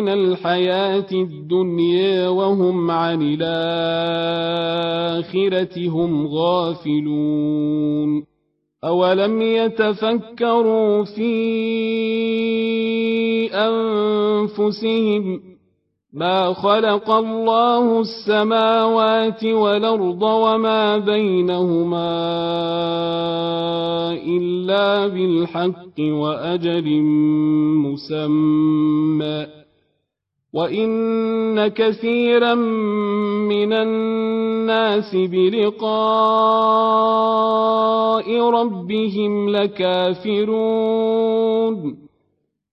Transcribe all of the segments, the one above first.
من الحياة الدنيا وهم عن الآخرة هم غافلون. أولم يتفكروا في أنفسهم ما خلق الله السماوات والأرض وما بينهما إلا بالحق وأجل مسمى. وان كثيرا من الناس بلقاء ربهم لكافرون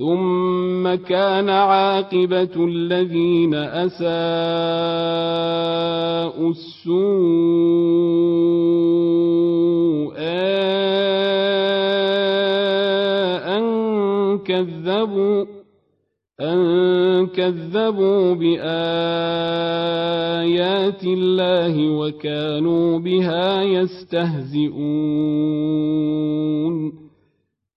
ثم كان عاقبة الذين أساءوا السوء أن كذبوا أن كذبوا بآيات الله وكانوا بها يستهزئون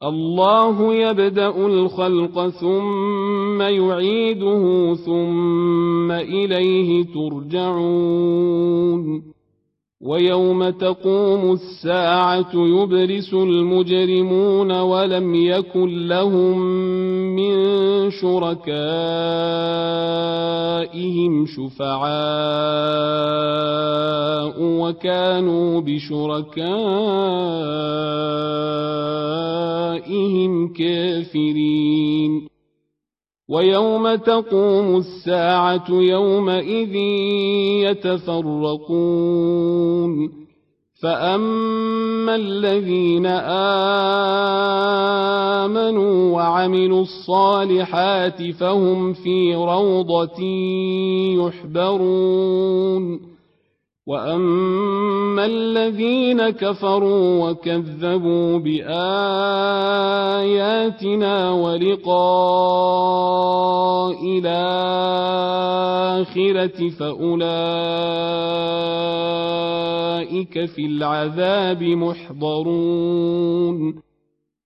الله يبدأ الخلق ثم يعيده ثم إليه ترجعون. ويوم تقوم الساعة يبرس المجرمون ولم يكن لهم من شركائهم شفعاء وكانوا بشركائهم كافرين. ويوم تقوم الساعة يومئذ يتفرقون. فأما الذين آمنوا وعملوا الصالحات فهم في روضة يحبرون واما الذين كفروا وكذبوا باياتنا ولقاء الاخره فاولئك في العذاب محضرون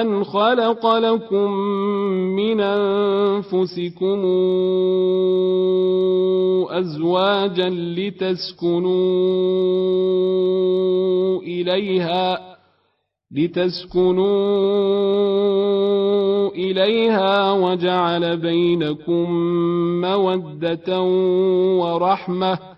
أن خلق لكم من أنفسكم أزواجا لتسكنوا إليها لتسكنوا إليها وجعل بينكم مودة ورحمة.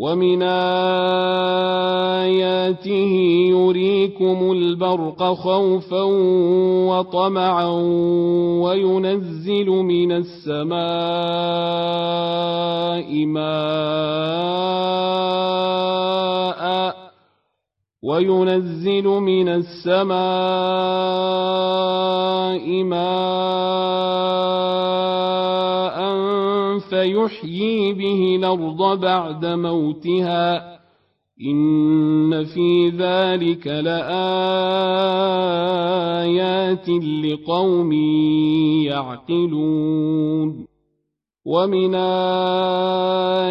ومن آياته يريكم البرق خوفا وطمعا وينزل من السماء ماء وينزل من السماء ماء فيحيي به الأرض بعد موتها إن في ذلك لآيات لقوم يعقلون ومن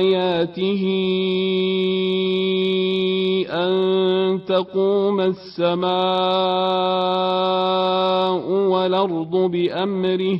آياته أن تقوم السماء والأرض بأمره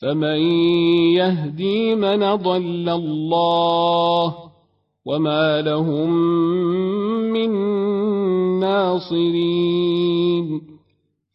فمن يهدي من ضل الله وما لهم من ناصرين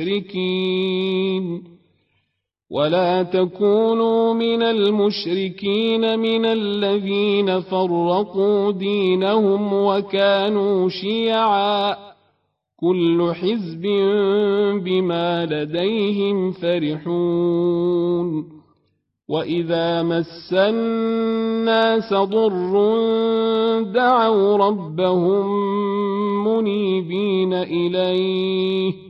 المشركين. ولا تكونوا من المشركين من الذين فرقوا دينهم وكانوا شيعا. كل حزب بما لديهم فرحون. وإذا مس الناس ضر دعوا ربهم منيبين إليه.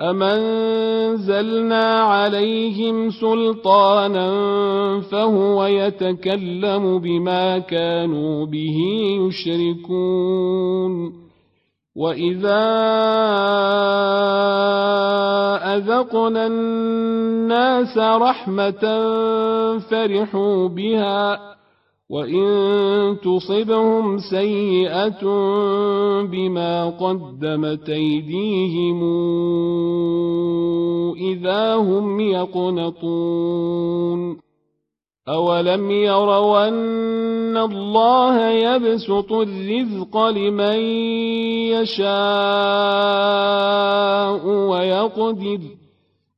أمنزلنا عليهم سلطانا فهو يتكلم بما كانوا به يشركون وإذا أذقنا الناس رحمة فرحوا بها وإن تصبهم سيئة بما قدمت أيديهم إذا هم يقنطون أولم يروا أن الله يبسط الرزق لمن يشاء ويقدر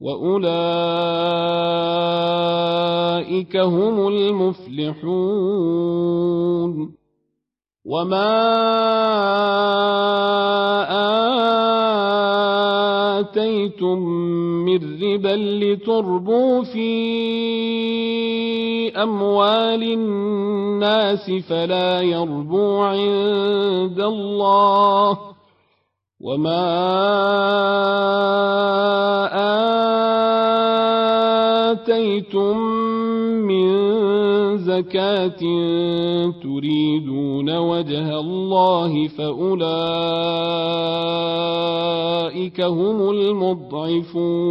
واولئك هم المفلحون وما اتيتم من ربا لتربوا في اموال الناس فلا يربو عند الله وما آتيتم من زكاة تريدون وجه الله فأولئك هم المضعفون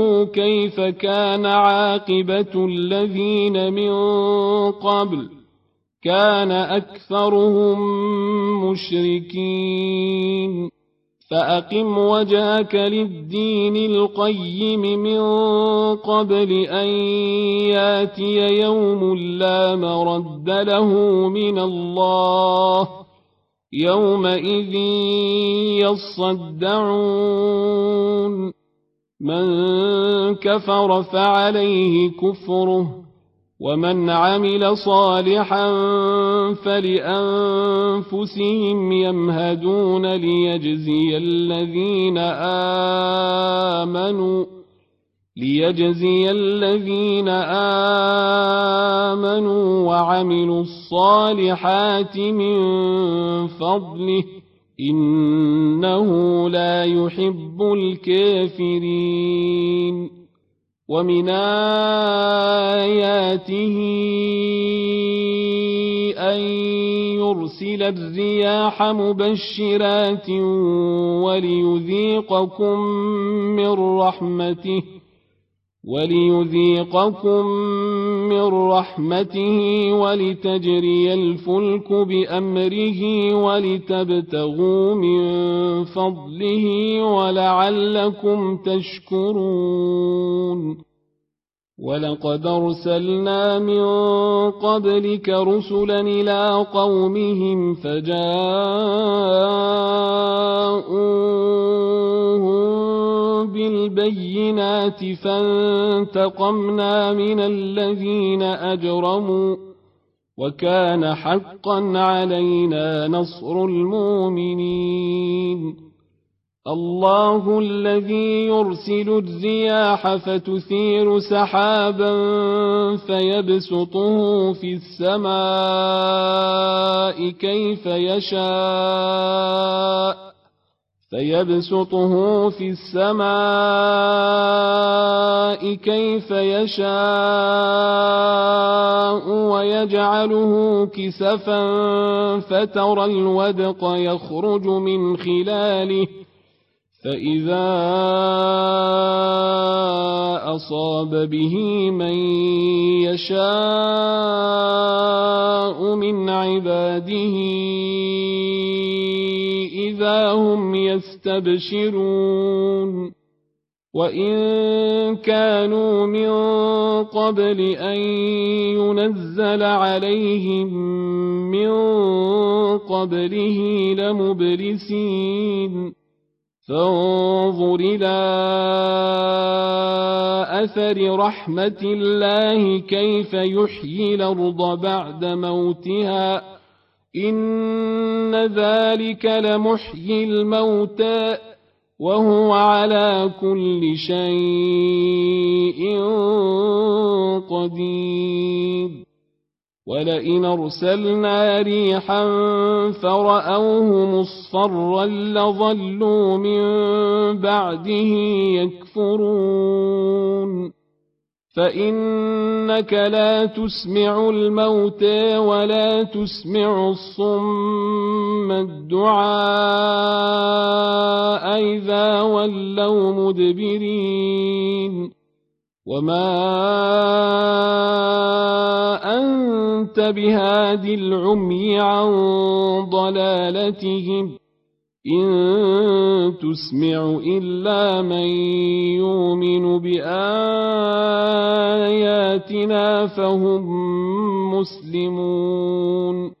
كيف كان عاقبة الذين من قبل؟ كان أكثرهم مشركين. فأقم وجهك للدين القيم من قبل أن ياتي يوم لا مرد له من الله. يومئذ يصدعون. من كفر فعليه كفره ومن عمل صالحا فلأنفسهم يمهدون ليجزي الذين آمنوا ليجزي الذين آمنوا وعملوا الصالحات من فضله. إنه لا يحب الكافرين. ومن آياته أن يرسل الرياح مبشرات وليذيقكم من رحمته. وليذيقكم من رحمته ولتجري الفلك بأمره ولتبتغوا من فضله ولعلكم تشكرون. ولقد أرسلنا من قبلك رسلا إلى قومهم فجاءوهم بالبينات فانتقمنا من الذين أجرموا وكان حقا علينا نصر المؤمنين. الله الذي يرسل الرياح فتثير سحابا فيبسطه في السماء كيف يشاء. فيبسطه في السماء كيف يشاء ويجعله كسفا فترى الودق يخرج من خلاله فإذا أصاب به من يشاء من عباده هم يستبشرون وإن كانوا من قبل أن ينزل عليهم من قبله لمبلسين فانظر إلى أثر رحمة الله كيف يحيي الأرض بعد موتها إن ذلك لمحيي الموتى وهو على كل شيء قدير. ولئن ارسلنا ريحا فرأوه مصفرا لظلوا من بعده يكفرون. فإنك لا تسمع الموتى ولا تسمع الصم الدعاء إذا ولوا مدبرين وما أنت بهاد العمي عن ضلالتهم إن تسمع إلا من يؤمن بآياتنا فهم مسلمون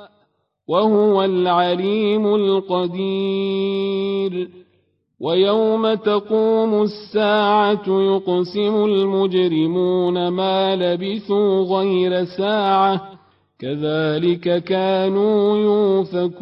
وهو العليم القدير. ويوم تقوم الساعة يقسم المجرمون ما لبثوا غير ساعة كذلك كانوا يوفكون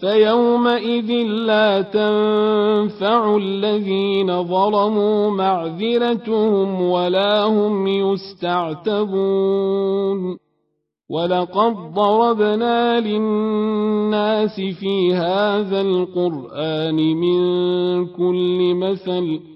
فيومئذ لا تنفع الذين ظلموا معذرتهم ولا هم يستعتبون. ولقد ضربنا للناس في هذا القرآن من كل مثل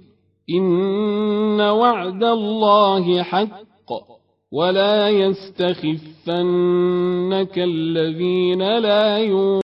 إن وعد الله حق ولا يستخفنك الذين لا يؤمنون.